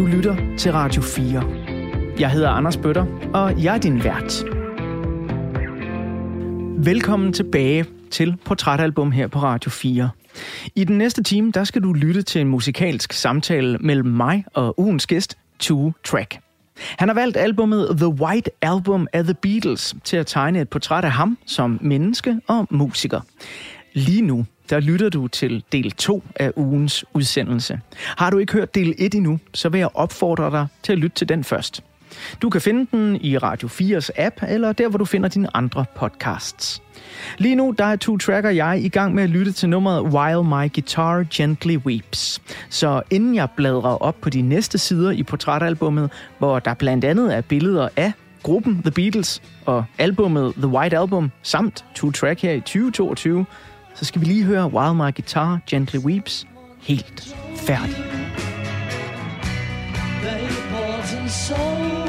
Du lytter til Radio 4. Jeg hedder Anders Bøtter, og jeg er din vært. Velkommen tilbage til Portrætalbum her på Radio 4. I den næste time, der skal du lytte til en musikalsk samtale mellem mig og ugens gæst, Two Track. Han har valgt albumet The White Album af The Beatles til at tegne et portræt af ham som menneske og musiker. Lige nu, der lytter du til del 2 af ugens udsendelse. Har du ikke hørt del 1 endnu, så vil jeg opfordre dig til at lytte til den først. Du kan finde den i Radio 4's app, eller der, hvor du finder dine andre podcasts. Lige nu, der er Track tracker jeg i gang med at lytte til nummeret While My Guitar Gently Weeps. Så inden jeg bladrer op på de næste sider i portrætalbummet, hvor der blandt andet er billeder af gruppen The Beatles og albummet The White Album samt Two track her i 2022, så skal vi lige høre Wild My Guitar Gently Weeps helt færdig. They bought and sold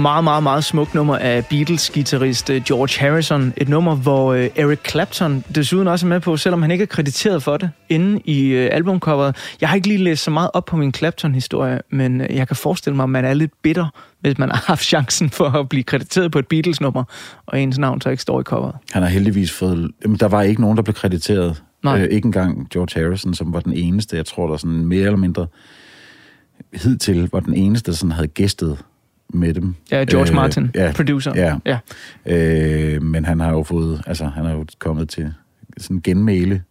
meget, meget, meget smukt nummer af Beatles-gitarrist øh, George Harrison. Et nummer, hvor øh, Eric Clapton desuden også er med på, selvom han ikke er krediteret for det, inde i øh, albumcoveret. Jeg har ikke lige læst så meget op på min Clapton-historie, men jeg kan forestille mig, at man er lidt bitter, hvis man har haft chancen for at blive krediteret på et Beatles-nummer, og ens navn så ikke står i coveret. Han har heldigvis fået... Jamen, der var ikke nogen, der blev krediteret. Nej. Øh, ikke engang George Harrison, som var den eneste. Jeg tror, der sådan mere eller mindre hidtil var den eneste, der sådan havde gæstet med dem. Ja, George Martin, ja, producer. Ja. Ja. Øh, men han har jo fået... Altså, han er jo kommet til sådan genmæle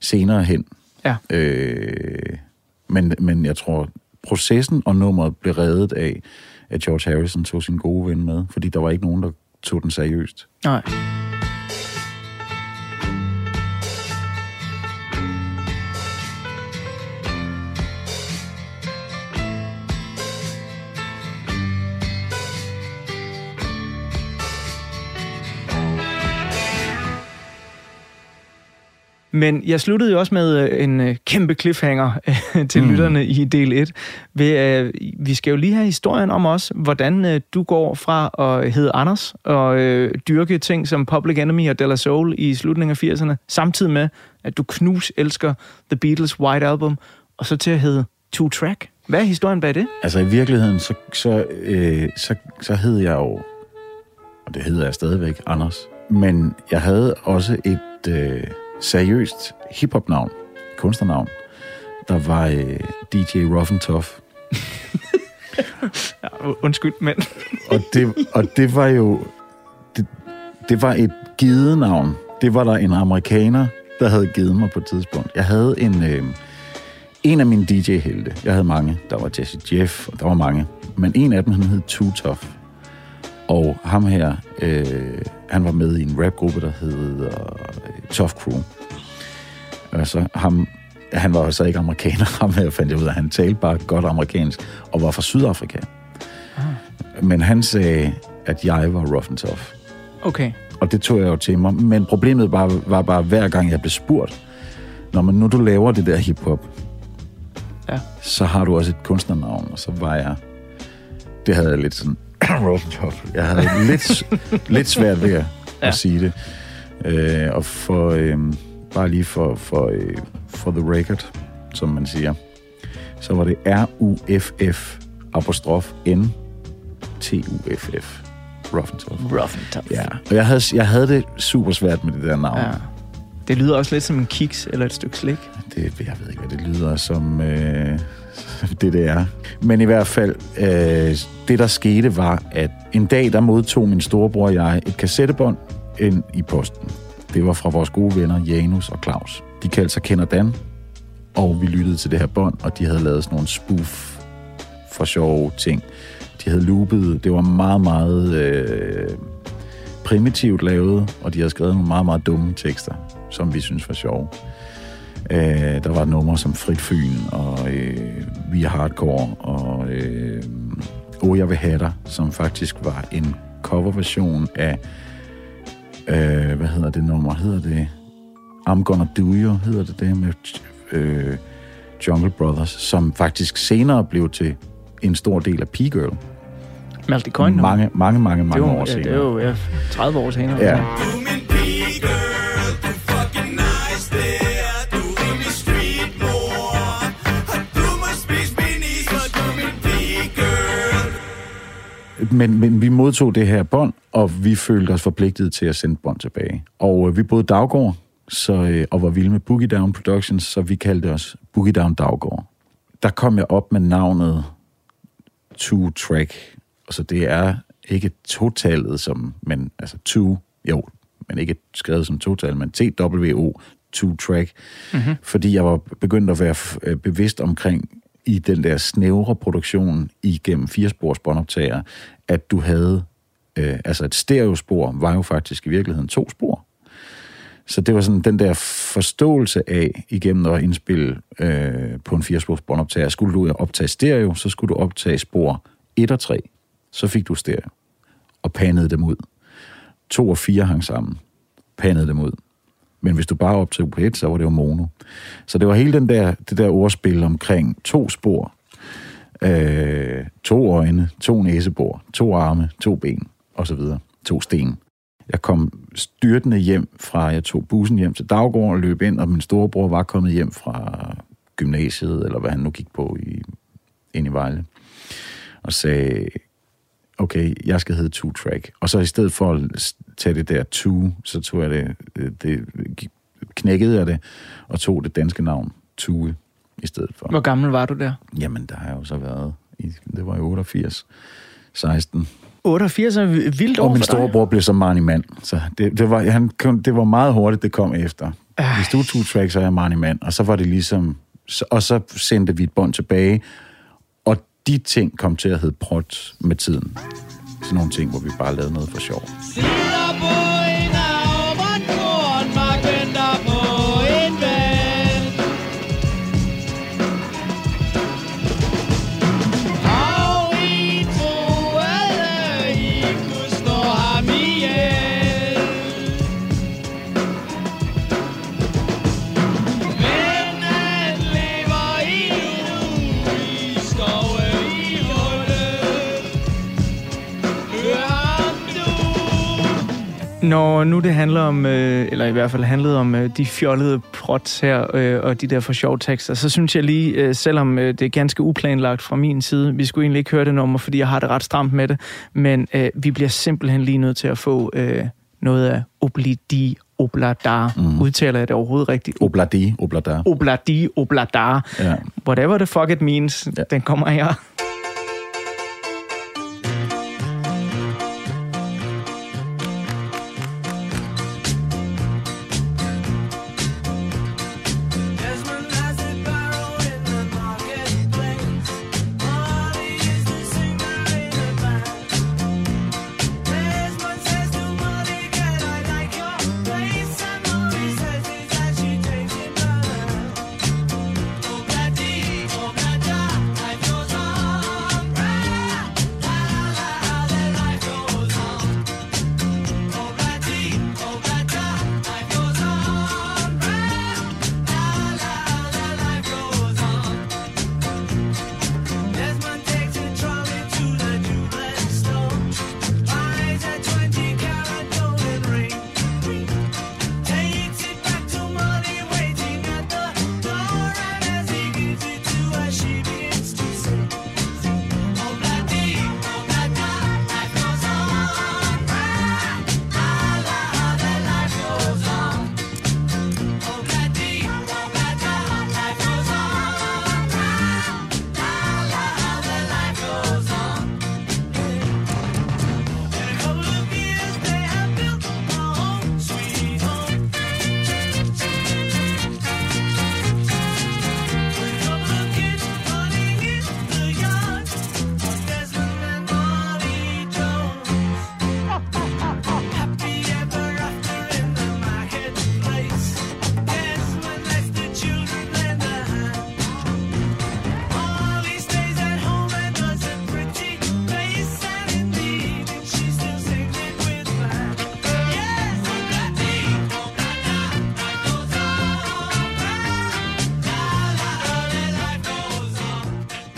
senere hen. Ja. Øh, men, men jeg tror, processen og nummeret blev reddet af, at George Harrison tog sin gode ven med, fordi der var ikke nogen, der tog den seriøst. Nej. Men jeg sluttede jo også med øh, en øh, kæmpe cliffhanger til mm. lytterne i del 1. Ved, øh, vi skal jo lige have historien om os, hvordan du går fra at hedde Anders og dyrke ting som Public Enemy og De La Soul i slutningen af 80'erne, samtidig med, at du knus elsker The Beatles' White Album, og så til at hedde Two Track. Hvad er historien bag det? Altså i virkeligheden, så, så, øh, så, så hed jeg jo, og det hedder jeg stadigvæk, Anders. Men jeg havde også et øh, seriøst hiphop-navn, kunstnernavn, der var øh, DJ Rough and Tough. Ja, undskyld, men... Og det, og det var jo... Det, det var et givet navn. Det var der en amerikaner, der havde givet mig på et tidspunkt. Jeg havde en... Øh, en af mine DJ-helte. Jeg havde mange. Der var Jesse Jeff, og der var mange. Men en af dem, han hed Too Tough. Og ham her, øh, han var med i en rapgruppe, der hed øh, Tough Crew. Altså ham, han var jo så ikke amerikaner, ham her fandt jeg ud af. Han talte bare godt amerikansk, og var fra Sydafrika. Men han sagde, at jeg var rough and tough. Okay. Og det tog jeg jo til mig. Men problemet var, var bare, hver gang jeg blev spurgt, når man nu du laver det der hiphop, Ja. så har du også et kunstnernavn, og så var jeg... Det havde jeg lidt sådan... tough. Jeg havde lidt, lidt svært ved at, ja. Ja. at sige det. Øh, og for... Øh, bare lige for, for, øh, for the record, som man siger, så var det R-U-F-F apostrof N T-U-F-F. Rough and tough. Rough and tough. Ja, og jeg havde, jeg havde det super svært med det der navn. ja. Det lyder også lidt som en kiks eller et stykke slik. Det, jeg ved ikke, hvad det lyder som, øh, det det er. Men i hvert fald, øh, det der skete var, at en dag, der modtog min storebror og jeg et kassettebånd ind i posten. Det var fra vores gode venner Janus og Claus. De kaldte sig Kender Dan, og vi lyttede til det her bånd, og de havde lavet sådan nogle spoof for sjove ting. De havde loopet, det var meget, meget øh, primitivt lavet, og de havde skrevet nogle meget, meget dumme tekster, som vi synes var sjove. Øh, der var et nummer som Frit Fyn, og øh, Vi er Hardcore, og øh, Oh, jeg vil have dig, som faktisk var en coverversion af, øh, hvad hedder det nummer? Hedder det I'm Gonna Do You? Hedder det det med øh, Jungle Brothers, som faktisk senere blev til en stor del af P-Girl. Malte Coyne. Mange, mange, mange, mange det år ja, senere. det er jo ja, 30 år senere. Ja. Men, men vi modtog det her bånd, og vi følte os forpligtet til at sende bånd tilbage. Og øh, vi boede Daggård, så, øh, og var vilde med Boogie Down Productions, så vi kaldte os Boogie Down Daggård. Der kom jeg op med navnet Two Track, og så det er ikke totalet som, men altså two, jo, men ikke skrevet som total, men T-W-O, Two Track, mm-hmm. fordi jeg var begyndt at være øh, bevidst omkring i den der snævre produktion igennem firespors båndoptager, at du havde, øh, altså et stereospor var jo faktisk i virkeligheden to spor. Så det var sådan den der forståelse af, igennem at indspille øh, på en firespors båndoptager, skulle du optage stereo, så skulle du optage spor 1 og 3. Så fik du stereo og panede dem ud. 2 og 4 hang sammen. Panede dem ud. Men hvis du bare op på et, så var det jo mono. Så det var hele den der, det der ordspil omkring to spor, øh, to øjne, to næsebor, to arme, to ben, og så videre. To sten. Jeg kom styrtende hjem fra, jeg tog bussen hjem til Daggård og løb ind, og min storebror var kommet hjem fra gymnasiet, eller hvad han nu gik på i, ind i Vejle, og sagde, okay, jeg skal hedde Two Track. Og så i stedet for at tage det der Two, så tog jeg det, det knækkede jeg det, og tog det danske navn, Tue, i stedet for. Hvor gammel var du der? Jamen, der har jeg jo så været, i, det var i 88, 16. 88 er vildt Og over min for dig. storebror blev så Marnie Mand. Så det, det, var, han, det var meget hurtigt, det kom efter. Hvis du er two track, så er jeg Marnie Mand. Og så var det ligesom... Og så sendte vi et bånd tilbage. De ting kom til at hedde prot med tiden. Sådan nogle ting, hvor vi bare lavede noget for sjov. Sider Når nu det handler om, øh, eller i hvert fald handlede om øh, de fjollede prots her, øh, og de der for sjov tekster, så synes jeg lige, øh, selvom øh, det er ganske uplanlagt fra min side, vi skulle egentlig ikke høre det nummer, fordi jeg har det ret stramt med det, men øh, vi bliver simpelthen lige nødt til at få øh, noget af Oblidi Obladar. Mm. Udtaler jeg det overhovedet rigtigt? Obladi, oblada. Obladi Obladar. Ja. Whatever the fuck it means. Ja. den kommer her.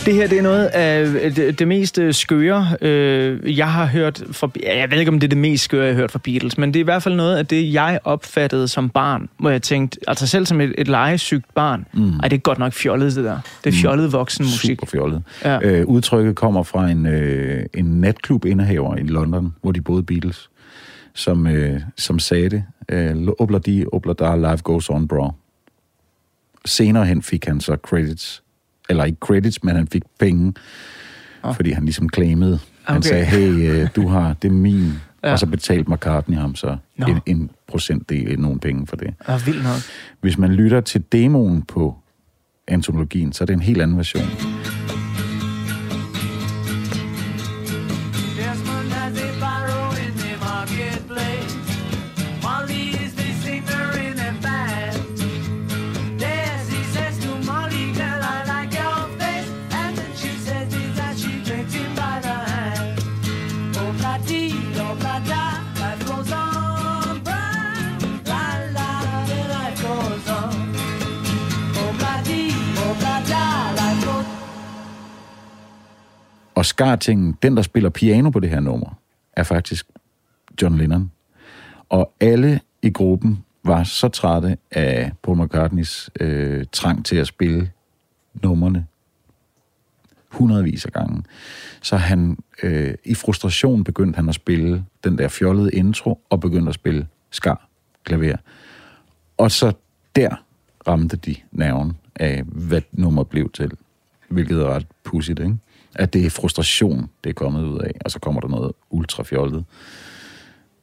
Det her det er noget af det, det mest øh, skøre, øh, jeg har hørt fra... ja, Jeg ved ikke, om det er det mest skøre, jeg har hørt fra Beatles, men det er i hvert fald noget af det, jeg opfattede som barn, hvor jeg tænkte, altså selv som et, et legesygt barn, mm. ej, det er godt nok fjollet, det der. Det er fjollet voksenmusik. Super fjollet. Ja. Øh, udtrykket kommer fra en, øh, en natklub-indehaver i London, hvor de boede Beatles, som, øh, som sagde det. Øh, Obladi, oblada, life goes on, bro. Senere hen fik han så credits. Eller ikke credits, men han fik penge, oh. fordi han ligesom claimede. Han Okay. sagde, hey, øh, du har, det er min. Ja. Og så betalte McCartney ham så Nå. en, en procentdel, nogle penge for det. Ja, vildt nok. Hvis man lytter til demoen på antologien, så er det en helt anden version. Og skartingen, den der spiller piano på det her nummer, er faktisk John Lennon. Og alle i gruppen var så trætte af Paul McCartneys øh, trang til at spille numrene hundredvis af gange. Så han øh, i frustration begyndte han at spille den der fjollede intro, og begyndte at spille skar klaver. Og så der ramte de nerven af, hvad nummeret blev til. Hvilket er ret pudsigt, ikke? At det er frustration, det er kommet ud af, og så kommer der noget ultrafjollet.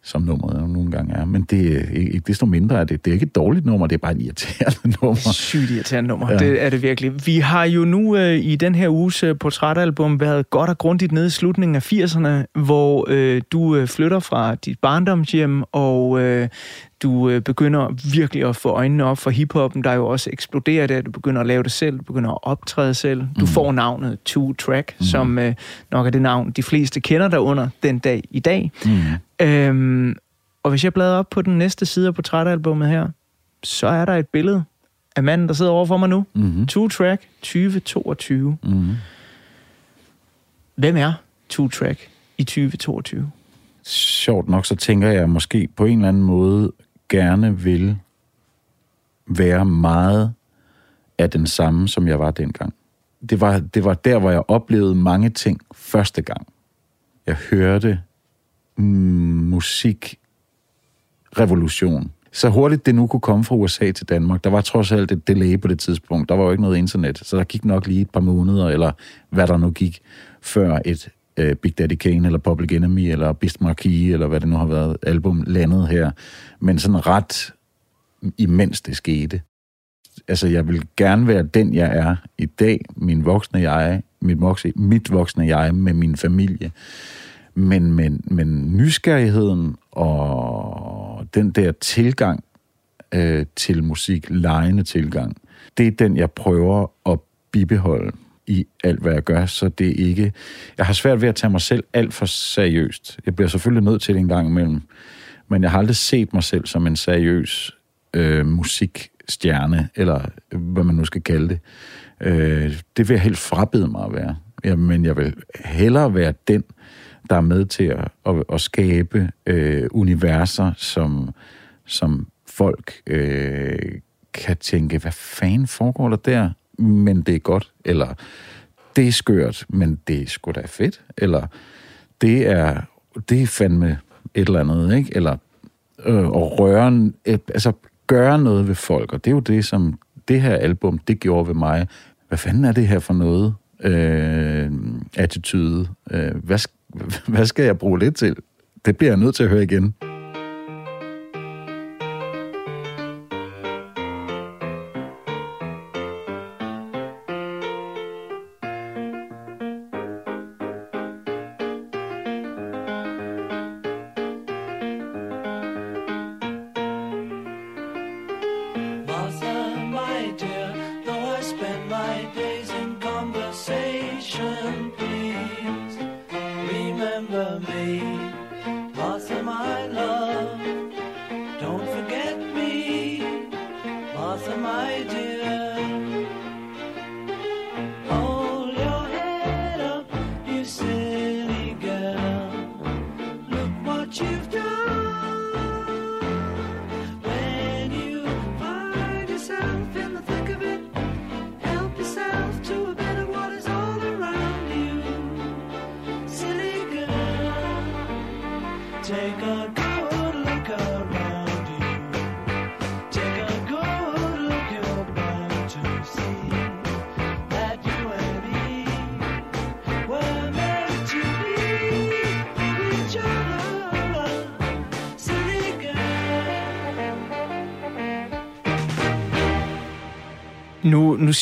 som nummeret jo nogle gange er. Men det er ikke desto mindre, er det, det er ikke et dårligt nummer, det er bare et irriterende nummer. Sygt irriterende nummer. Ja. Det er det virkelig. Vi har jo nu øh, i den her uges øh, portrætalbum været godt og grundigt nede i slutningen af 80'erne, hvor øh, du øh, flytter fra dit barndomshjem, og øh, du øh, begynder virkelig at få øjnene op for hiphoppen, der jo også eksploderer der. Du begynder at lave det selv, du begynder at optræde selv. Du Mm. får navnet Two Track, mm. som øh, nok er det navn, de fleste kender dig under den dag i dag. Mm. Øhm, og hvis jeg bladrer op på den næste side af portrætalbummet her, så er der et billede af manden, der sidder overfor mig nu. Mm-hmm. Two Track 2022. Mm-hmm. Hvem er Two Track i 2022? sjovt nok, så tænker jeg måske på en eller anden måde gerne vil være meget af den samme, som jeg var dengang. Det var, det var der, hvor jeg oplevede mange ting første gang. Jeg hørte mm, musik revolution. Så hurtigt det nu kunne komme fra USA til Danmark, der var trods alt et delay på det tidspunkt. Der var jo ikke noget internet, så der gik nok lige et par måneder, eller hvad der nu gik, før et øh, Big Daddy Kane, eller Public Enemy, eller Beast Marquee, eller hvad det nu har været, album landet her. Men sådan ret imens det skete. Altså, jeg vil gerne være den, jeg er i dag, min voksne jeg, mit voksne, mit voksne jeg med min familie. Men, men, men nysgerrigheden og den der tilgang øh, til musik, lejende tilgang, det er den, jeg prøver at bibeholde i alt, hvad jeg gør, så det er ikke... Jeg har svært ved at tage mig selv alt for seriøst. Jeg bliver selvfølgelig nødt til det en gang imellem, men jeg har aldrig set mig selv som en seriøs øh, musikstjerne, eller hvad man nu skal kalde det. Øh, det vil jeg helt frabede mig at være. Ja, men jeg vil hellere være den, der er med til at, at, at skabe øh, universer, som, som folk øh, kan tænke, hvad fanden foregår der der? Men det er godt. Eller det er skørt, men det er sgu da fedt. Eller det er, det er fandme et eller andet, ikke? Eller øh, at røre, et, altså gøre noget ved folk. Og det er jo det, som det her album, det gjorde ved mig. Hvad fanden er det her for noget? Øh, attitude. Øh, hvad, hvad skal jeg bruge det til? Det bliver jeg nødt til at høre igen.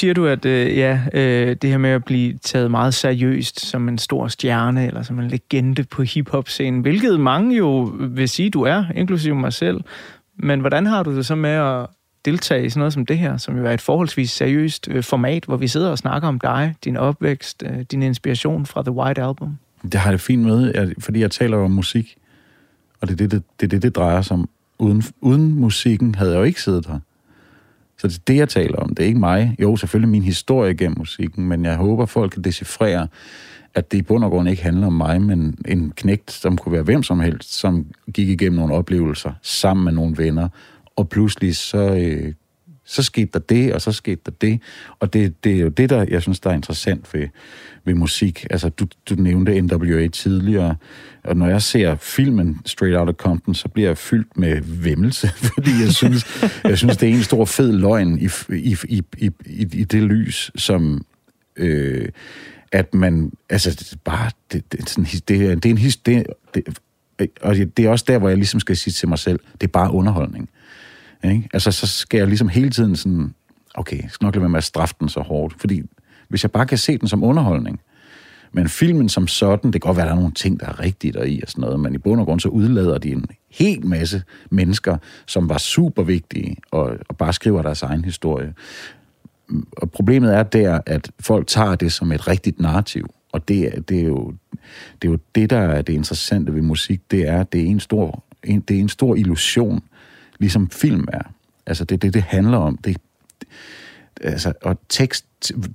Siger du, at øh, ja, øh, det her med at blive taget meget seriøst som en stor stjerne, eller som en legende på hiphop-scenen, hvilket mange jo vil sige, du er, inklusive mig selv. Men hvordan har du det så med at deltage i sådan noget som det her, som jo er et forholdsvis seriøst øh, format, hvor vi sidder og snakker om dig, din opvækst, øh, din inspiration fra The White Album? Det har jeg det fint med, jeg, fordi jeg taler om musik. Og det er det, det, det, det, det drejer sig om. Uden, uden musikken havde jeg jo ikke siddet her. Så det er det, jeg taler om. Det er ikke mig. Jo, selvfølgelig min historie gennem musikken, men jeg håber, folk kan decifrere, at det i bund og grund ikke handler om mig, men en knægt, som kunne være hvem som helst, som gik igennem nogle oplevelser sammen med nogle venner, og pludselig så, øh, så skete der det, og så skete der det. Og det, det er jo det, der jeg synes, der er interessant ved, ved musik. Altså, du, du nævnte NWA tidligere, og når jeg ser filmen Straight Outta Compton, så bliver jeg fyldt med vemmelse, fordi jeg synes, jeg synes det er en stor fed løgn i, i, i, i, i, i det lys, som... Øh, at man, altså det bare, det, det, sådan, det, er- det er en historie, det, det, og det er også der, hvor jeg ligesom skal sige til mig selv, det er bare underholdning. Ikke? Altså, så skal jeg ligesom hele tiden sådan, okay, jeg skal nok lade være med at straffe den så hårdt, fordi hvis jeg bare kan se den som underholdning, men filmen som sådan, det kan godt være, at der er nogle ting, der er rigtigt der i og sådan noget, men i bund og grund så udlader de en hel masse mennesker, som var super vigtige og, og bare skriver deres egen historie. Og problemet er der, at folk tager det som et rigtigt narrativ, og det, det, er, jo, det er jo det, der er det interessante ved musik, det er, at det er en stor, en, det er en stor illusion, ligesom film er. Altså, det er det, det handler om. Det, altså, og tekst,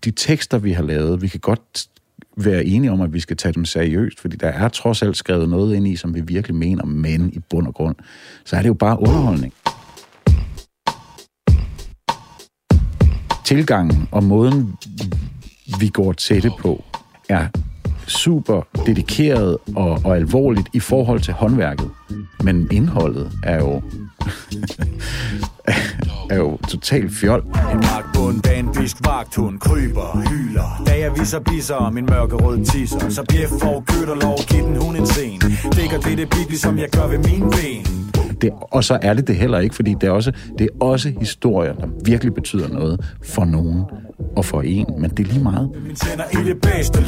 de tekster, vi har lavet, vi kan godt være enige om, at vi skal tage dem seriøst, fordi der er trods alt skrevet noget ind i, som vi virkelig mener, men i bund og grund, så er det jo bare underholdning. Tilgangen og måden, vi går til det på, er super dedikeret og, og alvorligt i forhold til håndværket. Men indholdet er jo, er jo totalt fjol. En vagtbund bag en bisk vagthund kryber, hyler. Da jeg viser bisser min mørkerøde tisser. Så bjef for kødt og lov, giv den hun en scene Dækker det det bibli, som jeg gør ved mine ben. Det, og så er det det heller ikke, fordi det er, også, det er også historier, der virkelig betyder noget for nogen og for en, men det er lige meget. Min tænder i det bedste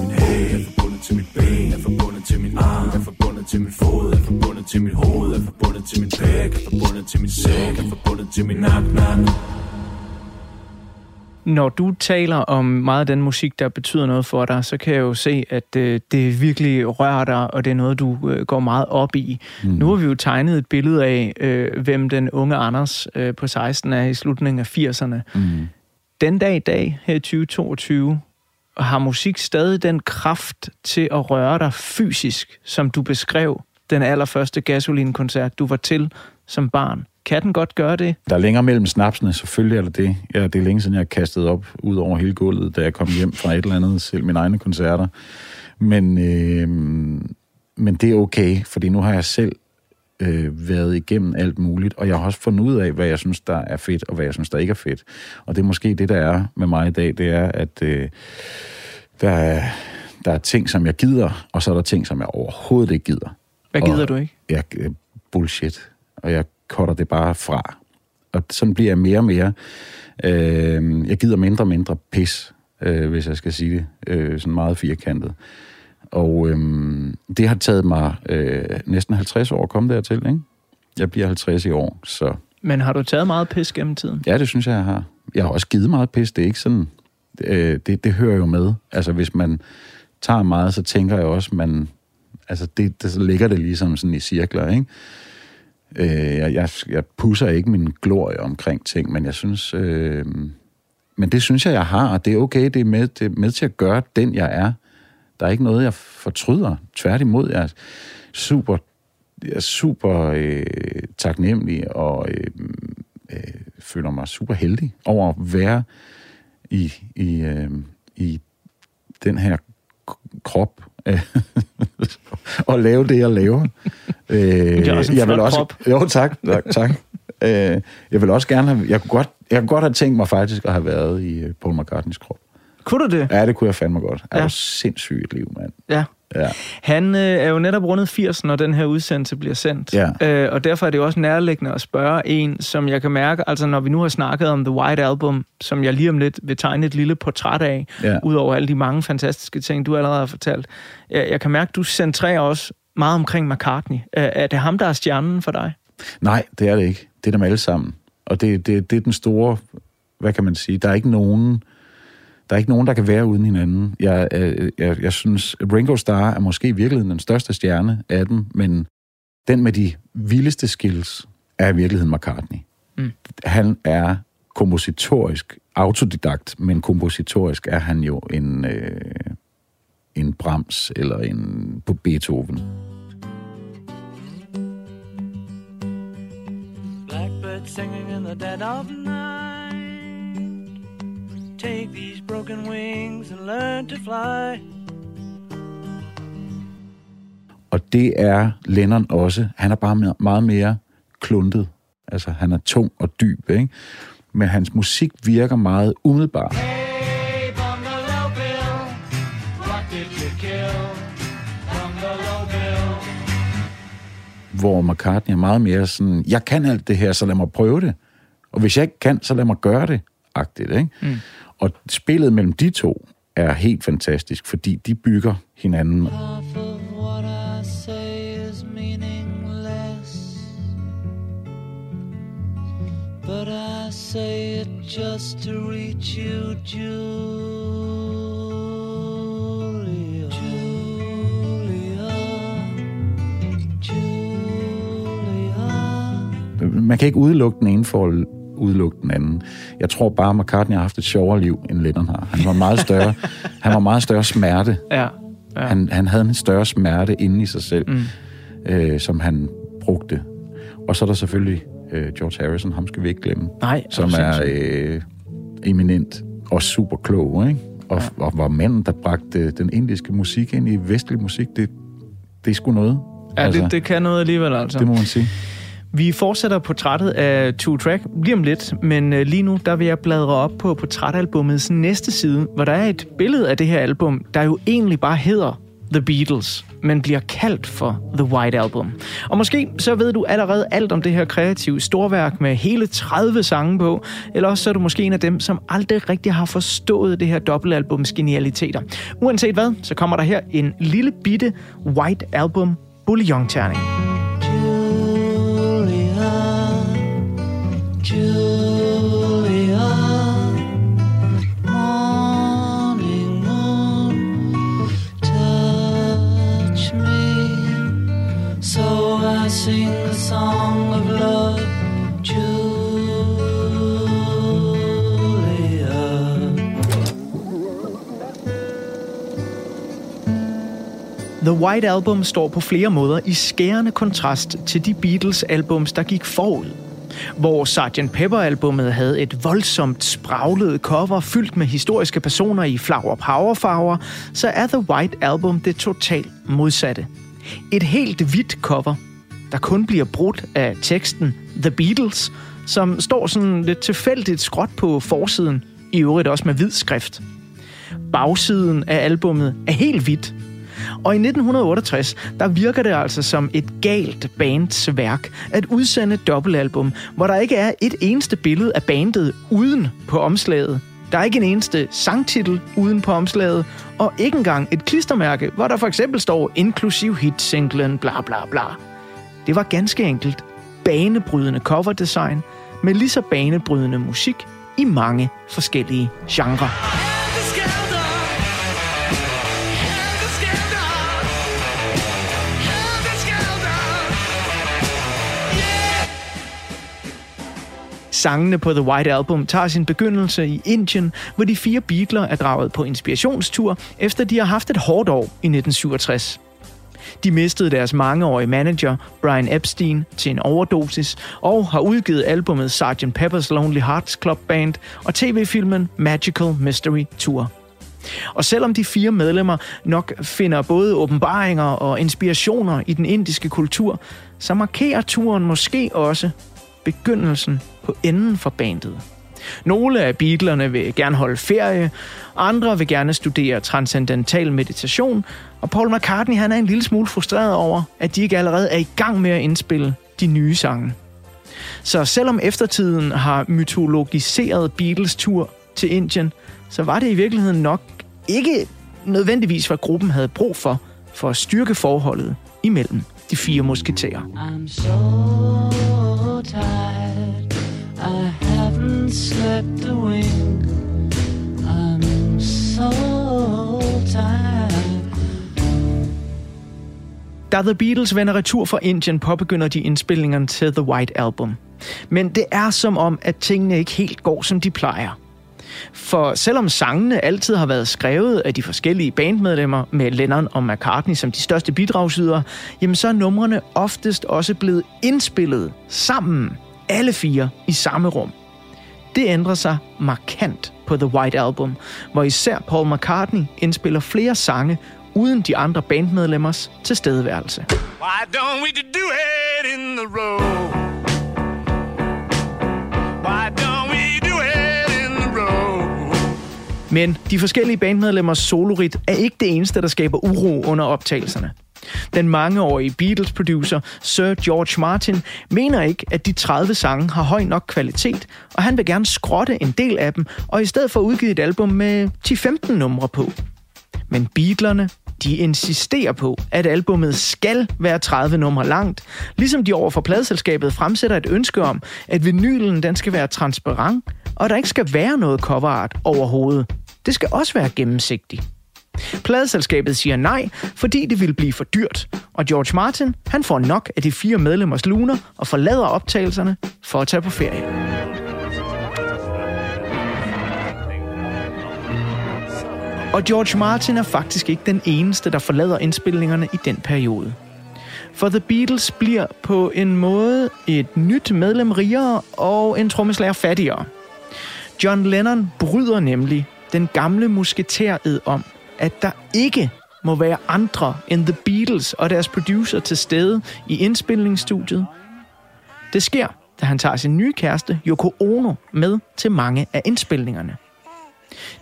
Min hæl er forbundet til mit ben Er forbundet til min arm Er forbundet til min fod Er forbundet til mit hoved Er forbundet til min pæk Er forbundet til min sæk Er forbundet til min nak, nak Når du taler om meget af den musik, der betyder noget for dig, så kan jeg jo se, at øh, det virkelig rører dig, og det er noget, du øh, går meget op i. Mm. Nu har vi jo tegnet et billede af, øh, hvem den unge Anders øh, på 16 er i slutningen af 80'erne. Mm. Den dag i dag, her i 2022, har musik stadig den kraft til at røre dig fysisk, som du beskrev den allerførste gasolinkoncert, du var til som barn. Kan den godt gøre det? Der er længere mellem snapsene, selvfølgelig er der det. Ja, det er længe siden, jeg har kastet op ud over hele gulvet, da jeg kom hjem fra et eller andet, selv mine egne koncerter. Men, øh, men det er okay, fordi nu har jeg selv øh, været igennem alt muligt, og jeg har også fundet ud af, hvad jeg synes, der er fedt, og hvad jeg synes, der ikke er fedt. Og det er måske det, der er med mig i dag, det er, at øh, der, er, der er ting, som jeg gider, og så er der ting, som jeg overhovedet ikke gider. Hvad Og- gider du ikke? jeg, øh, bullshit, og jeg cutter det bare fra. Og sådan bliver jeg mere og mere. Øh, jeg gider mindre og mindre pis, øh, hvis jeg skal sige det, øh, sådan meget firkantet. Og øh, det har taget mig øh, næsten 50 år at komme dertil, ikke? Jeg bliver 50 i år, så Men har du taget meget pis gennem tiden? ja, det synes jeg, jeg har. Jeg har også givet meget pis, det er ikke sådan... Øh, det, det hører jo med. Altså, hvis man tager meget, så tænker jeg også, man... Altså, det, det, så ligger det ligesom sådan i cirkler, ikke? Øh, jeg, jeg, jeg pusser ikke min glorie omkring ting, men jeg synes... Øh, men det synes jeg, jeg har, og det er okay. Det er med, det er med til at gøre den, jeg er. Der er ikke noget, jeg fortryder. Tværtimod, jeg er super, jeg er super øh, taknemmelig og øh, øh, føler mig super heldig over at være i, i, øh, i den her krop og lave det, jeg laver. Øh, Det er også en jeg vil også, krop. Jo, tak. tak, tak. øh, jeg vil også gerne have, jeg kunne, godt, jeg kunne godt have tænkt mig faktisk at have været i øh, Paul McCartneys krop. Kunne du det? Ja, det kunne jeg fandme godt. Det er Ja. jo sindssygt et liv, mand. Ja. Ja. Han øh, er jo netop rundet 80, når den her udsendelse bliver sendt. Ja. Øh, og derfor er det jo også nærliggende at spørge en, som jeg kan mærke, altså når vi nu har snakket om The White Album, som jeg lige om lidt vil tegne et lille portræt af, Ja. udover alle de mange fantastiske ting, du allerede har fortalt. Jeg, jeg kan mærke, du centrerer også meget omkring McCartney. Er, er det ham, der er stjernen for dig? Nej, det er det ikke. Det er dem alle sammen. Og det, det, det er den store, hvad kan man sige, der er ikke nogen, der er ikke nogen, der kan være uden hinanden. Jeg, øh, jeg, jeg synes, Ringo Starr er måske i virkeligheden den største stjerne af dem, men den med de vildeste skills er i virkeligheden McCartney. Mm. Han er kompositorisk, autodidakt, men kompositorisk er han jo en, øh, en Brahms eller en på Beethoven. Blackbird singing in the dead of night. Take these broken wings and learn to fly. Og det er Lennon også. Han er bare me- meget mere kluntet. Altså, han er tung og dyb, ikke? Men hans musik virker meget umiddelbart. Hey, Bungalow Bill, what did you kill? Bungalow Bill. hvor McCartney er meget mere sådan, jeg kan alt det her, så lad mig prøve det. Og hvis jeg ikke kan, så lad mig gøre det, agtigt, ikke? Mm. Og spillet mellem de to er helt fantastisk, fordi de bygger hinanden. But I say it just to reach you, Julia. Julia. Julia. Man kan ikke udelukke den ene for udelukke den anden. Jeg tror bare, McCartney har haft et sjovere liv, end Lennon har. Han var meget større, han var meget større smerte. Ja. ja. Han, han havde en større smerte inde i sig selv, mm. øh, som han brugte. Og så er der selvfølgelig øh, George Harrison, ham skal vi ikke glemme, Nej, som er øh, eminent og super klog, ikke? Og, ja. og var manden, der bragte den indiske musik ind i vestlig musik. Det, det er sgu noget. Ja, det, det kan noget alligevel, altså. det må man sige. Vi fortsætter portrættet af Two Track lige om lidt, men øh, lige nu der vil jeg bladre op på portrætalbummets næste side, hvor der er et billede af det her album, der jo egentlig bare hedder The Beatles, men bliver kaldt for The White Album. Og måske så ved du allerede alt om det her kreative storværk med hele 30 sange på, eller også så er du måske en af dem, som aldrig rigtig har forstået det her dobbeltalbums genialiteter. Uanset hvad, så kommer der her en lille bitte White Album bouillon-terning. The White Album står på flere måder i skærende kontrast til de Beatles-albums, der gik forud. Hvor Sgt. Pepper-albummet havde et voldsomt spraglet cover fyldt med historiske personer i flower power farver, så er The White Album det totalt modsatte. Et helt hvidt cover, der kun bliver brudt af teksten The Beatles, som står sådan lidt tilfældigt skråt på forsiden, i øvrigt også med hvid skrift. Bagsiden af albummet er helt hvidt, og i 1968, der virker det altså som et galt bands værk at udsende et dobbeltalbum, hvor der ikke er et eneste billede af bandet uden på omslaget. Der er ikke en eneste sangtitel uden på omslaget, og ikke engang et klistermærke, hvor der for eksempel står inklusiv hitsinglen bla bla bla. Det var ganske enkelt banebrydende coverdesign med lige så banebrydende musik i mange forskellige genrer. Sangene på The White Album tager sin begyndelse i Indien, hvor de fire Beatles er draget på inspirationstur, efter de har haft et hårdt år i 1967. De mistede deres mangeårige manager, Brian Epstein, til en overdosis, og har udgivet albummet Sgt. Pepper's Lonely Hearts Club Band og tv-filmen Magical Mystery Tour. Og selvom de fire medlemmer nok finder både åbenbaringer og inspirationer i den indiske kultur, så markerer turen måske også begyndelsen på enden for bandet. Nogle af Beatlerne vil gerne holde ferie, andre vil gerne studere transcendental meditation, og Paul McCartney han er en lille smule frustreret over, at de ikke allerede er i gang med at indspille de nye sange. Så selvom eftertiden har mytologiseret Beatles tur til Indien, så var det i virkeligheden nok ikke nødvendigvis, hvad gruppen havde brug for, for at styrke forholdet imellem de fire musketerer. I'm so tired. I haven't slept a wink. I'm so tired. Da The Beatles vender retur fra Indien, påbegynder de indspillingerne til The White Album. Men det er som om, at tingene ikke helt går, som de plejer. For selvom sangene altid har været skrevet af de forskellige bandmedlemmer med Lennon og McCartney som de største bidragsydere, jamen så er numrene oftest også blevet indspillet sammen, alle fire i samme rum. Det ændrer sig markant på The White Album, hvor især Paul McCartney indspiller flere sange uden de andre bandmedlemmers tilstedeværelse. Why don't we do it in the road? Why don't we do it in the road? Men de forskellige bandmedlemmers solorit er ikke det eneste, der skaber uro under optagelserne. Den mangeårige Beatles-producer Sir George Martin mener ikke, at de 30 sange har høj nok kvalitet, og han vil gerne skrotte en del af dem, og i stedet for udgive et album med 10-15 numre på. Men Beatlerne, de insisterer på, at albummet skal være 30 numre langt, ligesom de over for pladselskabet fremsætter et ønske om, at vinylen den skal være transparent, og der ikke skal være noget coverart overhovedet. Det skal også være gennemsigtigt. Pladeselskabet siger nej, fordi det ville blive for dyrt, og George Martin han får nok af de fire medlemmers luner og forlader optagelserne for at tage på ferie. Og George Martin er faktisk ikke den eneste, der forlader indspilningerne i den periode. For The Beatles bliver på en måde et nyt medlem rigere og en trommeslager fattigere. John Lennon bryder nemlig den gamle musketæred om, at der ikke må være andre end The Beatles og deres producer til stede i indspilningsstudiet. Det sker, da han tager sin nye kæreste, Yoko Ono, med til mange af indspilningerne.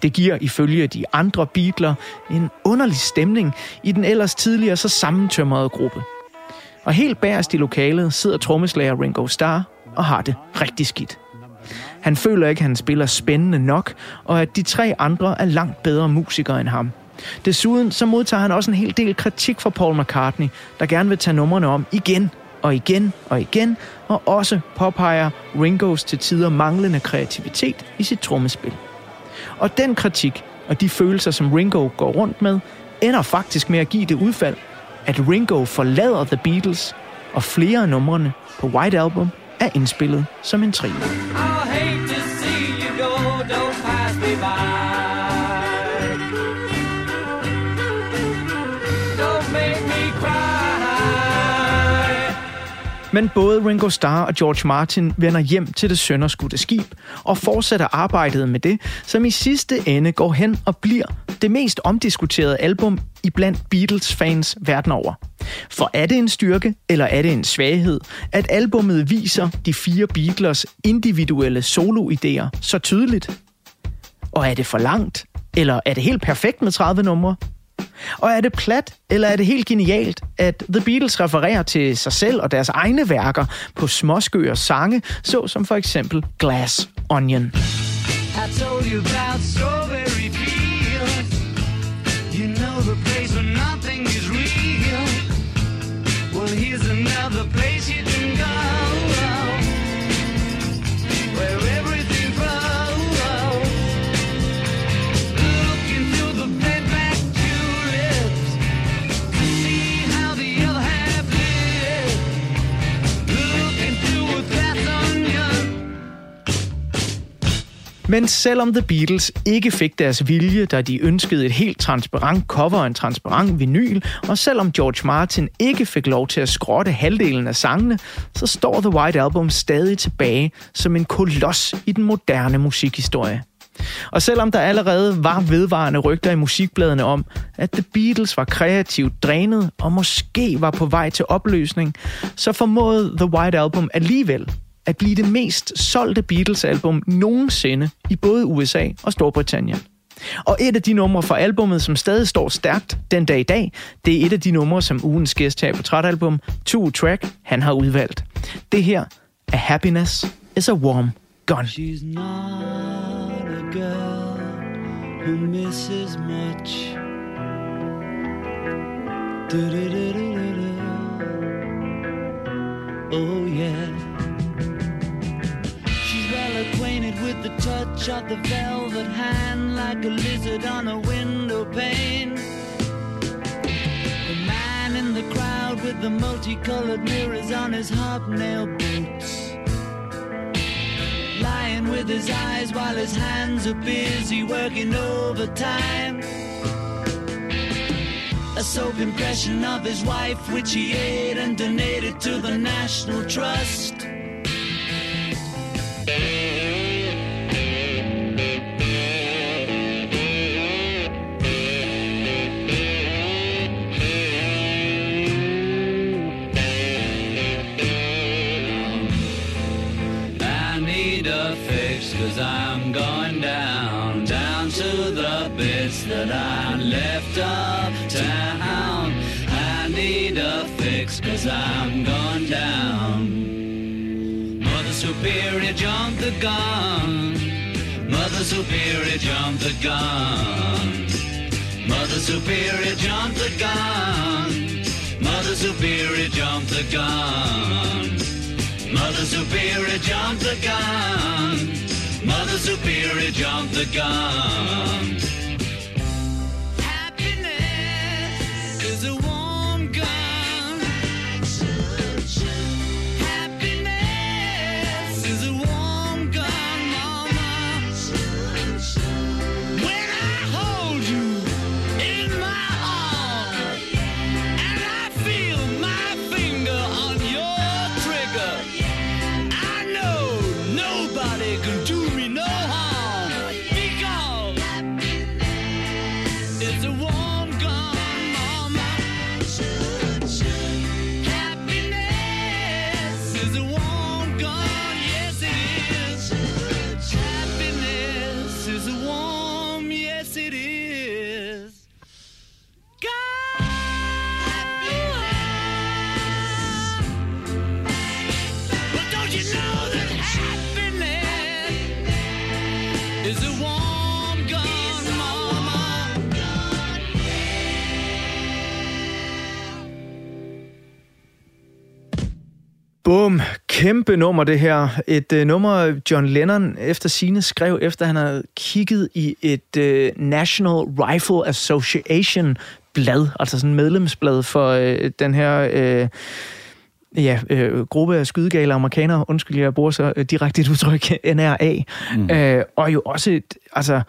Det giver ifølge de andre Beatler en underlig stemning i den ellers tidligere så sammentømrede gruppe. Og helt bagerst i lokalet sidder trommeslager Ringo Starr og har det rigtig skidt. Han føler ikke, at han spiller spændende nok, og at de tre andre er langt bedre musikere end ham. Desuden så modtager han også en hel del kritik fra Paul McCartney, der gerne vil tage numrene om igen og igen og igen, og også påpeger Ringos til tider manglende kreativitet i sit trommespil. Og den kritik og de følelser, som Ringo går rundt med, ender faktisk med at give det udfald, at Ringo forlader The Beatles, og flere af numrene på White Album er indspillet som en trio. I hate to see you go, don't pass me by. Men både Ringo Starr og George Martin vender hjem til det sønderskudte skib og fortsætter arbejdet med det, som i sidste ende går hen og bliver det mest omdiskuterede album i blandt Beatles-fans verden over. For er det en styrke, eller er det en svaghed, at albummet viser de fire Beatles individuelle soloidéer så tydeligt? Og er det for langt? Eller er det helt perfekt med 30 numre? Og er det plat, eller er det helt genialt, at The Beatles refererer til sig selv og deres egne værker på småskøer sange, så som for eksempel Glass Onion. I told you about strawberry Men selvom The Beatles ikke fik deres vilje, da de ønskede et helt transparent cover og en transparent vinyl, og selvom George Martin ikke fik lov til at skrotte halvdelen af sangene, så står The White Album stadig tilbage som en koloss i den moderne musikhistorie. Og selvom der allerede var vedvarende rygter i musikbladene om, at The Beatles var kreativt drænet og måske var på vej til opløsning, så formåede The White Album alligevel at blive det mest solgte Beatles-album nogensinde i både USA og Storbritannien. Og et af de numre fra albummet, som stadig står stærkt den dag i dag, det er et af de numre, som ugens gæst her på Trætalbum, Two Track, han har udvalgt. Det her er Happiness is a Warm Gun. She's not a girl who misses much. Du -du -du -du -du. Oh, yeah. With the touch of the velvet hand, like a lizard on a window pane. The man in the crowd with the multicolored mirrors on his hobnail boots lying with his eyes while his hands are busy working overtime. A soap impression of his wife, which he ate and donated to the National Trust. Gun. Mother Superior, jumped the gun. Mother Superior, jumped the gun. Mother Superior, jumped the gun. Mother Superior, jumped the gun. Mother Superior, jump the gun. Bum, kæmpe nummer det her. Et øh, nummer, John Lennon efter sine skrev, efter han havde kigget i et øh, National Rifle Association blad, altså sådan et medlemsblad for øh, den her... Øh, ja, øh, gruppe af skydegale amerikanere, undskyld, jeg bruger så øh, direkte et udtryk, NRA, mm. øh, og jo også et, altså,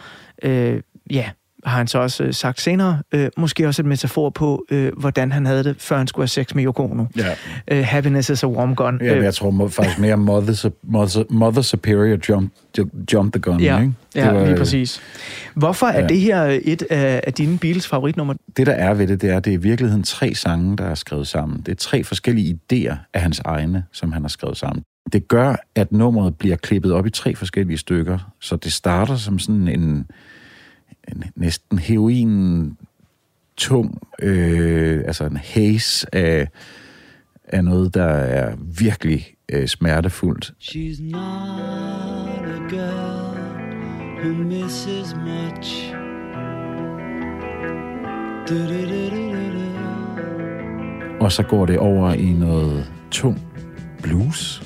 øh, ja, har han så også øh, sagt senere, øh, måske også et metafor på, øh, hvordan han havde det, før han skulle have sex med Yoko Ono. Ja. Øh, happiness is a warm gun. Ja, men Øh, jeg tror må- faktisk mere Mother, Mother, Mother Superior jump, jump the gun, ja, ikke? ja var, lige øh, præcis. Hvorfor er ja. det her et af, af dine Beatles favoritnummer? Det, der er ved det, det er, at det er i virkeligheden tre sange, der er skrevet sammen. Det er tre forskellige idéer af hans egne, som han har skrevet sammen. Det gør, at nummeret bliver klippet op i tre forskellige stykker, så det starter som sådan en næsten heroin tung, øh, altså en haze af, af noget, der er virkelig øh, smertefuldt. She's not a girl who misses much. Og så går det over i noget tung blues.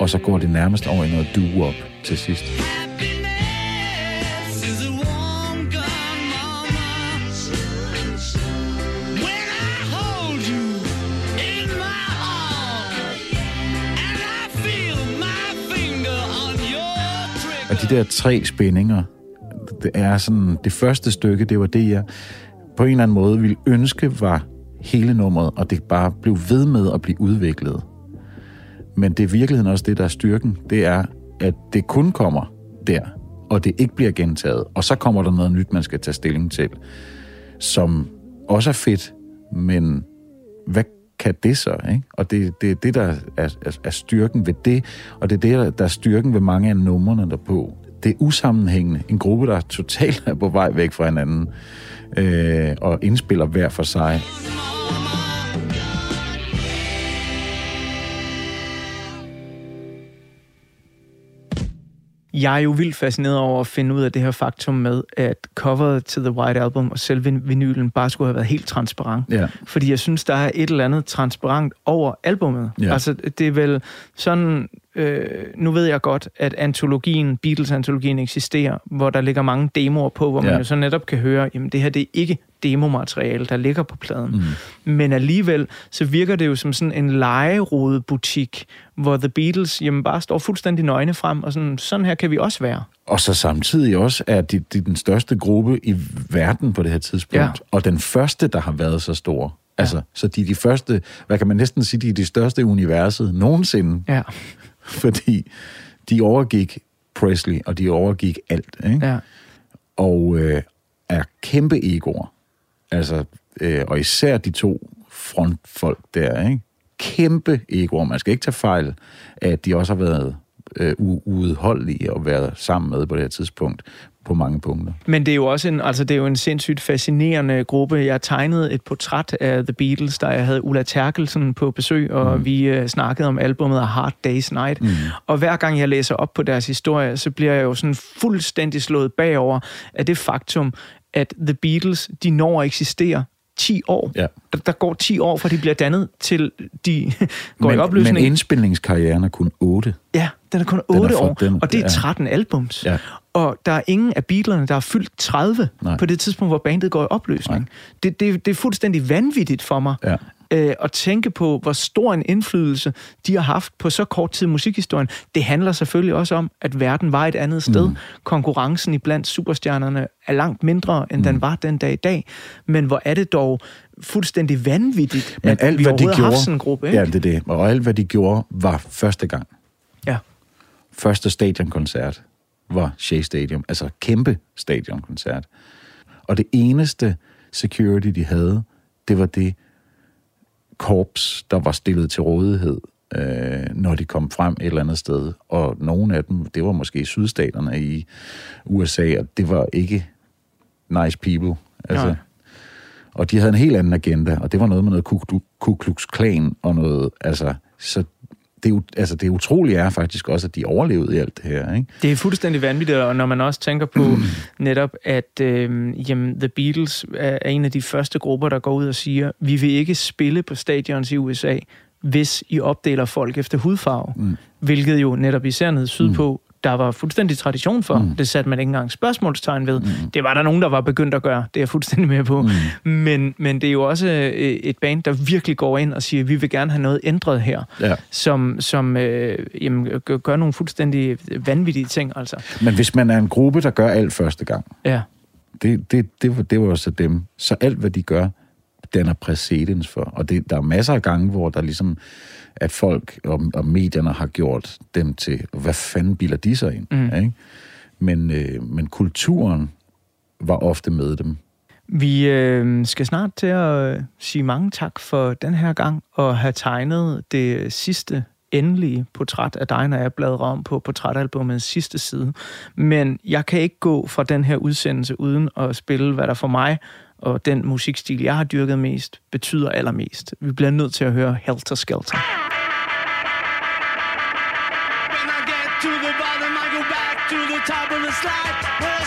Og så går det nærmest over i noget doo-wop til sidst. Og de der tre spændinger, det er sådan, det første stykke, det var det, jeg på en eller anden måde ville ønske var hele nummeret, og det bare blev ved med at blive udviklet. Men det er virkeligheden også det, der er styrken. Det er, at det kun kommer der, og det ikke bliver gentaget. Og så kommer der noget nyt, man skal tage stilling til, som også er fedt, men hvad kan det så? Ikke? Og det er det, det, der er, er, er styrken ved det, og det er det, der- der er styrken ved mange af numrene derpå. Det er usammenhængende. En gruppe, der totalt er på vej væk fra hinanden, øh, og indspiller hver for sig. Jeg er jo vildt fascineret over at finde ud af det her faktum med, at coveret til The White Album og selve vinylen bare skulle have været helt transparent. Ja. Fordi jeg synes, der er et eller andet transparent over albummet. Ja. Altså, det er vel sådan... Øh, nu ved jeg godt, at antologien, Beatles-antologien eksisterer, hvor der ligger mange demoer på, hvor man Ja. jo så netop kan høre, jamen det her det er ikke demomateriale, der ligger på pladen. Mm. Men alligevel, så virker det jo som sådan en legerodebutik, hvor The Beatles jamen, bare står fuldstændig nøgne frem, og sådan, sådan her kan vi også være. Og så samtidig også er de, de den største gruppe i verden på det her tidspunkt. Ja. Og den første, der har været så stor. Altså, så de er de første, hvad kan man næsten sige, de er de største i universet nogensinde. Ja, Fordi de overgik Presley, og de overgik alt. Ikke? ja. og øh, er kæmpe egoer. Altså, øh, og især de to frontfolk der, ikke? Kæmpe egoer. Man skal ikke tage fejl af, at de også har været øh, uudholdelige at være sammen med på det her tidspunkt på mange punkter. Men det er jo også en, altså det er jo en sindssygt fascinerende gruppe. Jeg tegnede et portræt af The Beatles, da jeg havde Ulla Terkelsen på besøg, og mm. vi uh, snakkede om albumet A Hard Day's Night. Mm. Og hver gang jeg læser op på deres historie, så bliver jeg jo sådan fuldstændig slået bagover af det faktum, at The Beatles, de når at eksistere 10 år. Ja. Der, der går 10 år, fra de bliver dannet, til de går men, i opløsning. men indspilningskarrieren er kun 8. Ja, den er kun Den er 8 for- år, den- og det er ja. 13 albums. Ja. Og der er ingen af Beatlerne, der er fyldt 30 Nej. på det tidspunkt, hvor bandet går i opløsning. Det, det, det er fuldstændig vanvittigt for mig Ja. Øh, at tænke på, hvor stor en indflydelse de har haft på så kort tid i musikhistorien. Det handler selvfølgelig også om, at verden var et andet sted. Mm. Konkurrencen i blandt superstjernerne er langt mindre, end mm. den var den dag i dag. Men hvor er det dog fuldstændig vanvittigt, Men at alt, vi hvad de overhovedet har gjorde, haft sådan en gruppe. Ikke? ja, det er det. Og alt, hvad de gjorde, var første gang. ja. Første stadionkoncert var Shea Stadium, altså kæmpe stadionkoncert. Og det eneste security, de havde, det var det korps, der var stillet til rådighed, øh, når de kom frem et eller andet sted. Og nogle af dem, det var måske sydstaterne i USA, og det var ikke nice people. Altså, Nej. og de havde en helt anden agenda, og det var noget med noget Ku Klu- Ku Klux Klan og noget, altså, så det, er altså, det utrolige er faktisk også, at de overlevede i alt det her, ikke? Det er fuldstændig vanvittigt, og når man også tænker på netop, at øh, jamen, The Beatles er er en af de første grupper, der går ud og siger, vi vil ikke spille på stadions i USA, hvis I opdeler folk efter hudfarve. Mm. Hvilket jo netop især nede sydpå, der var fuldstændig tradition for. Mm. Det satte man ikke engang spørgsmålstegn ved. Mm. Det var der nogen, der var begyndt at gøre. Det er jeg fuldstændig med på. Mm. Men, men det er jo også øh, et band, der virkelig går ind og siger, vi vil gerne have noget ændret her. Ja. Som, som øh, jamen, gør, nogle fuldstændig vanvittige ting. Altså. Men hvis man er en gruppe, der gør alt første gang, Ja. det, det, det, var, det var så dem. Så alt, hvad de gør, danner præcedens for. Og det, der er masser af gange, hvor der ligesom, at folk og, og medierne har gjort dem til, hvad fanden bilder de sig ind? Mm. Ikke? Men, øh, men kulturen var ofte med dem. Vi øh, skal snart til at øh, sige mange tak for den her gang, og have tegnet det sidste endelige portræt af dig, når jeg bladrer om på portrætalbumets sidste side. Men jeg kan ikke gå fra den her udsendelse uden at spille, hvad der for mig og den musikstil, jeg har dyrket mest, betyder allermest. Vi bliver nødt til at høre Helter Skelter. When I get to the bottom, I go back to the top of the slide.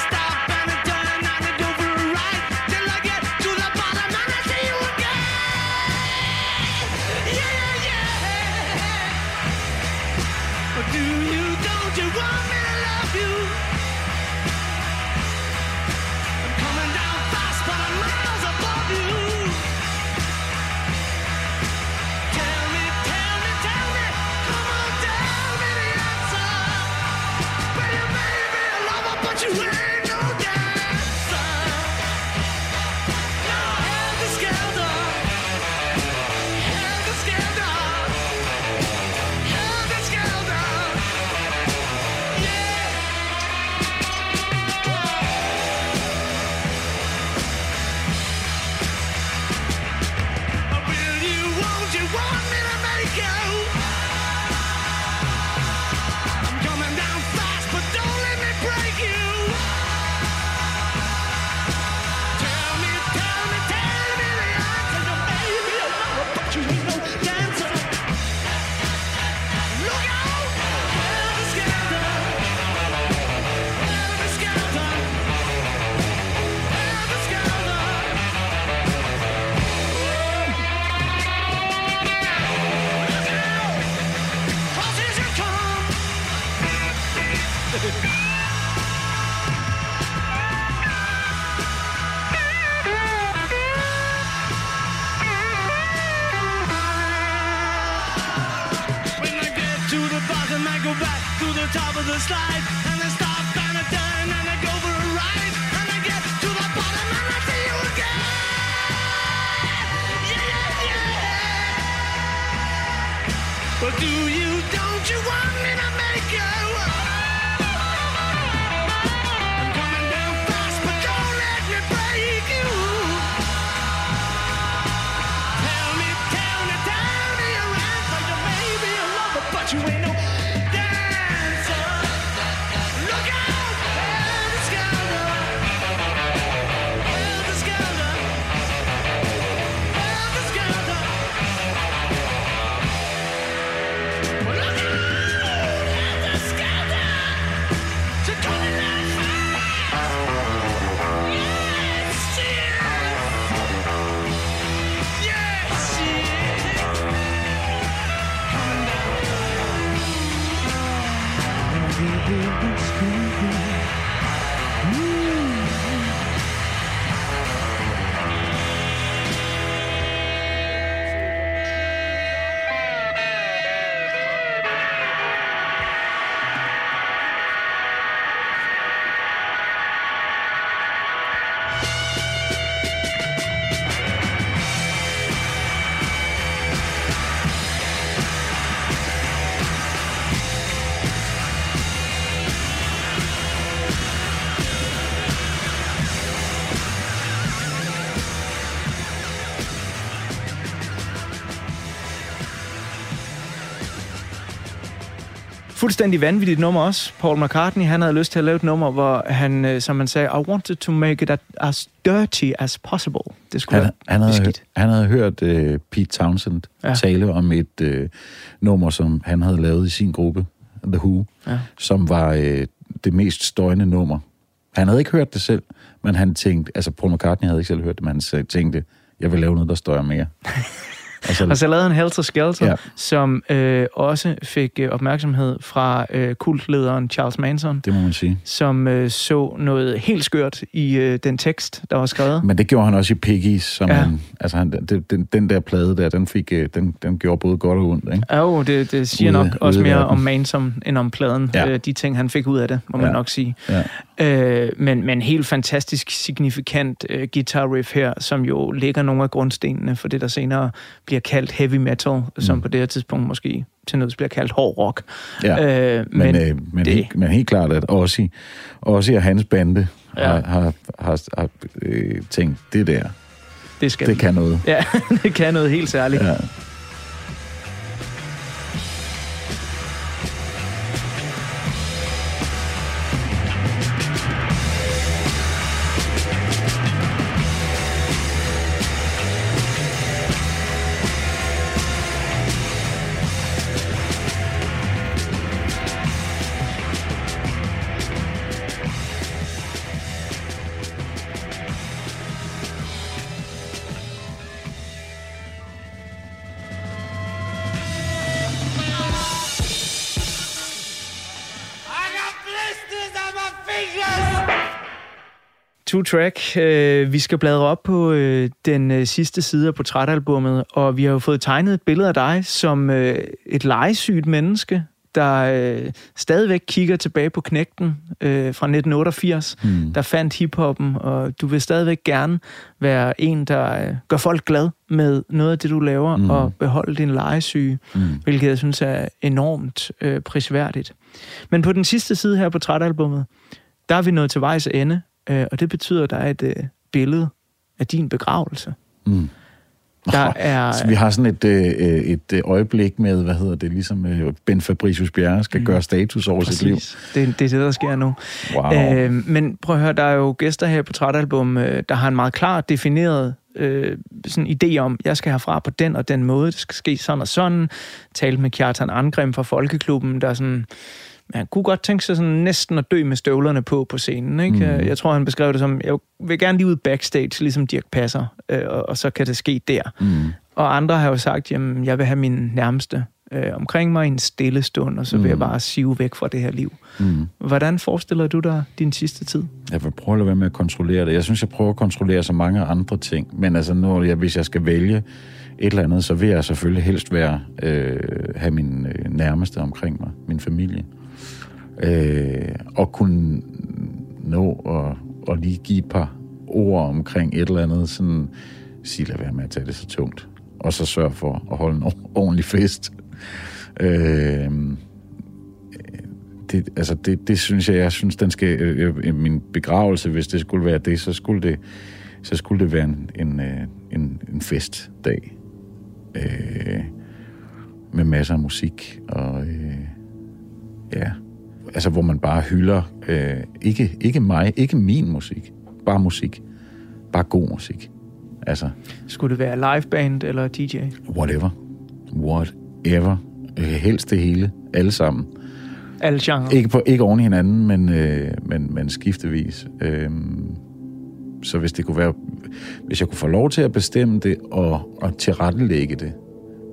You Fuldstændig vanvittigt nummer også. Paul McCartney, han havde lyst til at lave et nummer, hvor han, øh, som man sagde, I wanted to make it as dirty as possible. Det skulle Han, være han, havde, beskidt. han havde hørt uh, Pete Townsend Ja. tale om et uh, nummer, som han havde lavet i sin gruppe, The Who, Ja. som var uh, det mest støjende nummer. Han havde ikke hørt det selv, men han tænkte, altså Paul McCartney havde ikke selv hørt det, men han tænkte, jeg vil lave noget, der støjer mere. og så, Og så lavede han Helter Skelter, ja. Som øh, også fik øh, opmærksomhed fra øh, kultlederen Charles Manson, det må man sige. som øh, så noget helt skørt i øh, den tekst, der var skrevet. Men det gjorde han også i Piggies, som Ja. han, altså han, den, den, den der plade der, den, fik, øh, den, den gjorde både godt og ondt, ikke? Ja, jo, det, det siger Ude- nok også ude mere om Manson end om pladen. Ja. Øh, de ting, han fik ud af det, må man Ja. nok sige. Ja. Øh, men, men helt fantastisk signifikant øh, guitar riff her, som jo lægger nogle af grundstenene for det, der senere bliver kaldt heavy metal, mm. som på det her tidspunkt måske til nøds bliver kaldt hård rock. Ja. Øh, Men, men, øh, men, det- helt, men helt klart, at også også og hans bande ja. har, har, har, har øh, tænkt, det der, det skal det kan noget. Ja, det kan noget helt særligt. Ja. Two track. Øh, vi skal bladre op på øh, den øh, sidste side af portrætalbummet, og vi har jo fået tegnet et billede af dig som øh, et legesygt menneske, der øh, stadigvæk kigger tilbage på knægten øh, fra 1988, mm. der fandt hiphoppen, og du vil stadigvæk gerne være en, der øh, gør folk glad med noget af det, du laver, mm. og beholde din legesyge, mm. hvilket jeg synes er enormt øh, prisværdigt. Men på den sidste side her på portrætalbummet, der er vi nået til vejs ende, øh, og det betyder, at der er et øh, billede af din begravelse. Mm. Der er... Så vi har sådan et, øh, øh, et øh, øjeblik med, hvad hedder det, ligesom øh, Ben Fabricius Bjerre skal mm. gøre status over sit liv. Præcis. Det, det er det, der sker nu. Wow. Øh, men prøv at høre, der er jo gæster her på Trætalbum, øh, der har en meget klart defineret øh, sådan idé om, jeg skal herfra på den og den måde, det skal ske sådan og sådan. Talte med Kjartan Angrim fra Folkeklubben, der er han kunne godt tænke sig sådan næsten at dø med støvlerne på på scenen. Ikke? Mm. Jeg tror, han beskrev det som, jeg vil gerne lige ud backstage, ligesom Dirk Passer, øh, og, og så kan det ske der. Mm. Og andre har jo sagt, jamen, jeg vil have min nærmeste øh, omkring mig i en stille stund, og så vil jeg bare sive væk fra det her liv. Mm. Hvordan forestiller du dig din sidste tid? Jeg vil prøve at lade være med at kontrollere det. Jeg synes, jeg prøver at kontrollere så mange andre ting. Men altså, når jeg, hvis jeg skal vælge et eller andet, så vil jeg selvfølgelig helst være, øh, have min øh, nærmeste omkring mig, min familie. Øh, og kunne nå og, og lige give et par ord omkring et eller andet, sådan sige, lad være med at tage det så tungt. Og så sørge for at holde en ordentlig fest. Øh, det, altså det, det synes jeg, jeg synes, den skal, øh, min begravelse, hvis det skulle være det, så skulle det, så skulle det være en, en, øh, en, en festdag. Øh, med masser af musik, og øh, ja, altså hvor man bare hylder, øh, ikke, ikke mig, ikke min musik, bare musik, bare god musik. Altså, Skulle det være liveband eller DJ? whatever, whatever, øh, helst det hele, alle sammen. Alle genre. Ikke, på, ikke oven i hinanden, men, øh, men, men skiftevis. Øhm, så hvis det kunne være, hvis jeg kunne få lov til at bestemme det og, og tilrettelægge det,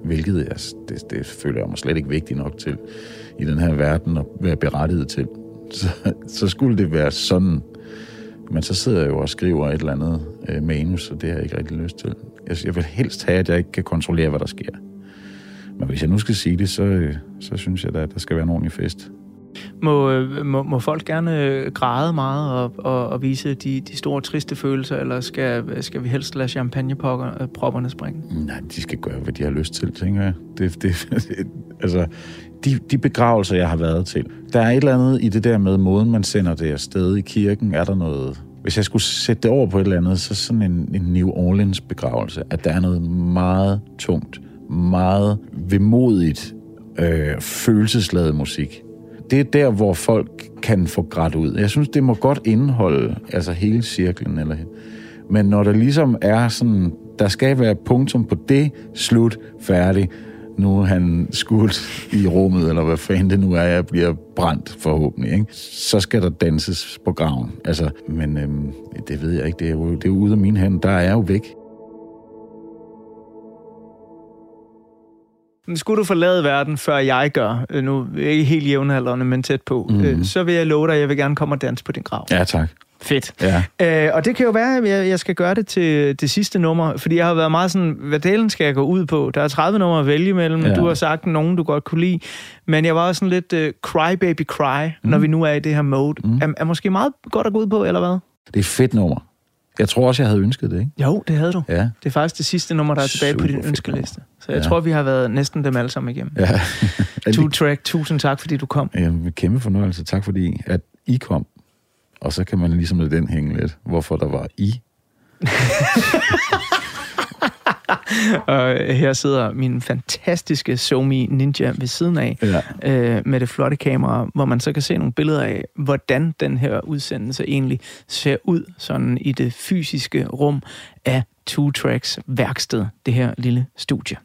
hvilket jeg, det, det føler jeg mig slet ikke vigtig nok til i den her verden at være berettiget til, så, så skulle det være sådan. Men så sidder jeg jo og skriver et eller andet øh, manus, og det har jeg ikke rigtig lyst til. Jeg, jeg vil helst have, at jeg ikke kan kontrollere, hvad der sker. Men hvis jeg nu skal sige det, så, øh, så synes jeg da, at der skal være en ordentlig fest. Må, øh, må, må folk gerne øh, græde meget og, og, og vise de, de store triste følelser, eller skal, skal vi helst lade champagnepropperne springe? Nej, de skal gøre, hvad de har lyst til, tænker jeg. Det, det, altså, de, de begravelser, jeg har været til. Der er et eller andet i det der med måden, man sender det afsted i kirken. Er der noget... Hvis jeg skulle sætte det over på et eller andet, så sådan en, en New Orleans begravelse, at der er noget meget tungt, meget vemodigt, øh, følelsesladet musik. det er der, hvor folk kan få grædt ud. Jeg synes, det må godt indeholde altså hele cirklen. Eller, men når der ligesom er sådan, der skal være punktum på det, slut, færdig, nu er han skudt i rummet, eller hvad fanden det nu er, jeg bliver brændt forhåbentlig, ikke? så skal der danses på graven. Altså, men øhm, det ved jeg ikke, det er jo, det er jo ude af mine hænder, der er jeg jo væk. Skulle du forlade verden, før jeg gør, øh, nu ikke helt jævnaldrende, men tæt på, Mhm. mm-hmm. så vil jeg love dig, at jeg vil gerne komme og danse på din grav. Ja, tak. Fedt. Ja. Øh, og det kan jo være, at jeg, jeg skal gøre det til det sidste nummer, fordi jeg har været meget sådan, hvad delen skal jeg gå ud på? Der er 30 numre at vælge imellem, Ja. du har sagt nogen, du godt kunne lide, men jeg var også sådan lidt uh, cry baby cry, mm. når vi nu er i det her mode. Mm. Er, er måske meget godt at gå ud på, eller hvad? Det er et fedt nummer. Jeg tror også, jeg havde ønsket det, ikke? Jo, det havde du. Ja. Det er faktisk det sidste nummer, der er tilbage på Super din fedt ønskeliste. Så jeg Ja. tror, vi har været næsten dem alle sammen igennem. Ja. Two track, tusind tak, fordi du kom. Jamen, kæmpe fornøjelse. Tak fordi, at I kom. Og så kan man ligesom lade den hænge lidt, hvorfor der var I. Og her sidder min fantastiske Somi Ninja ved siden af, Ja. øh, med det flotte kamera, hvor man så kan se nogle billeder af, hvordan den her udsendelse egentlig ser ud sådan i det fysiske rum af Two Tracks værksted, det her lille studie.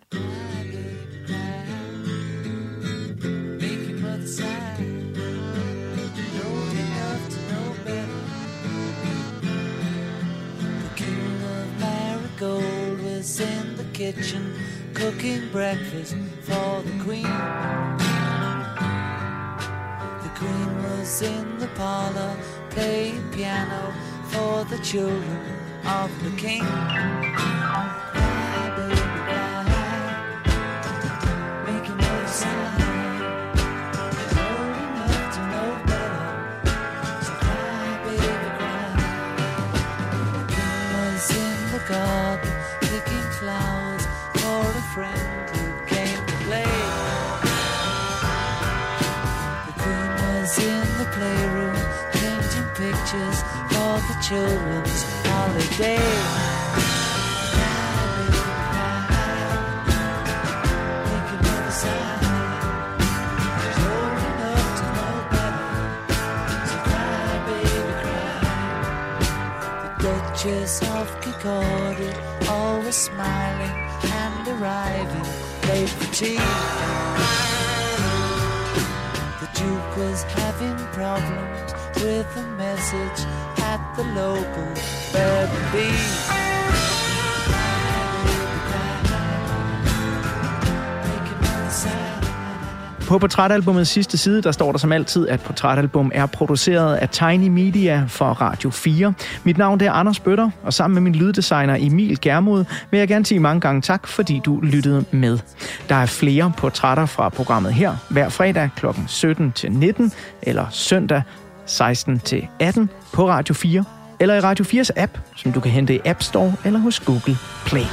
Kitchen cooking breakfast for the queen. The queen was in the parlor playing piano for the children of the king. Old cry. The Duchess of Kikordi, always smiling and arriving late for tea. The Duke was having problems with a message the local B&B. På portrætalbumets sidste side, der står der som altid, at portrætalbum er produceret af Tiny Media for Radio 4. Mit navn det er Anders Bøtter, og sammen med min lyddesigner Emil Germod vil jeg gerne sige mange gange tak, fordi du lyttede med. Der er flere portrætter fra programmet her, hver fredag kl. 17-19 eller søndag 16-18 på Radio 4 eller i Radio 4's app, som du kan hente i App Store eller hos Google Play.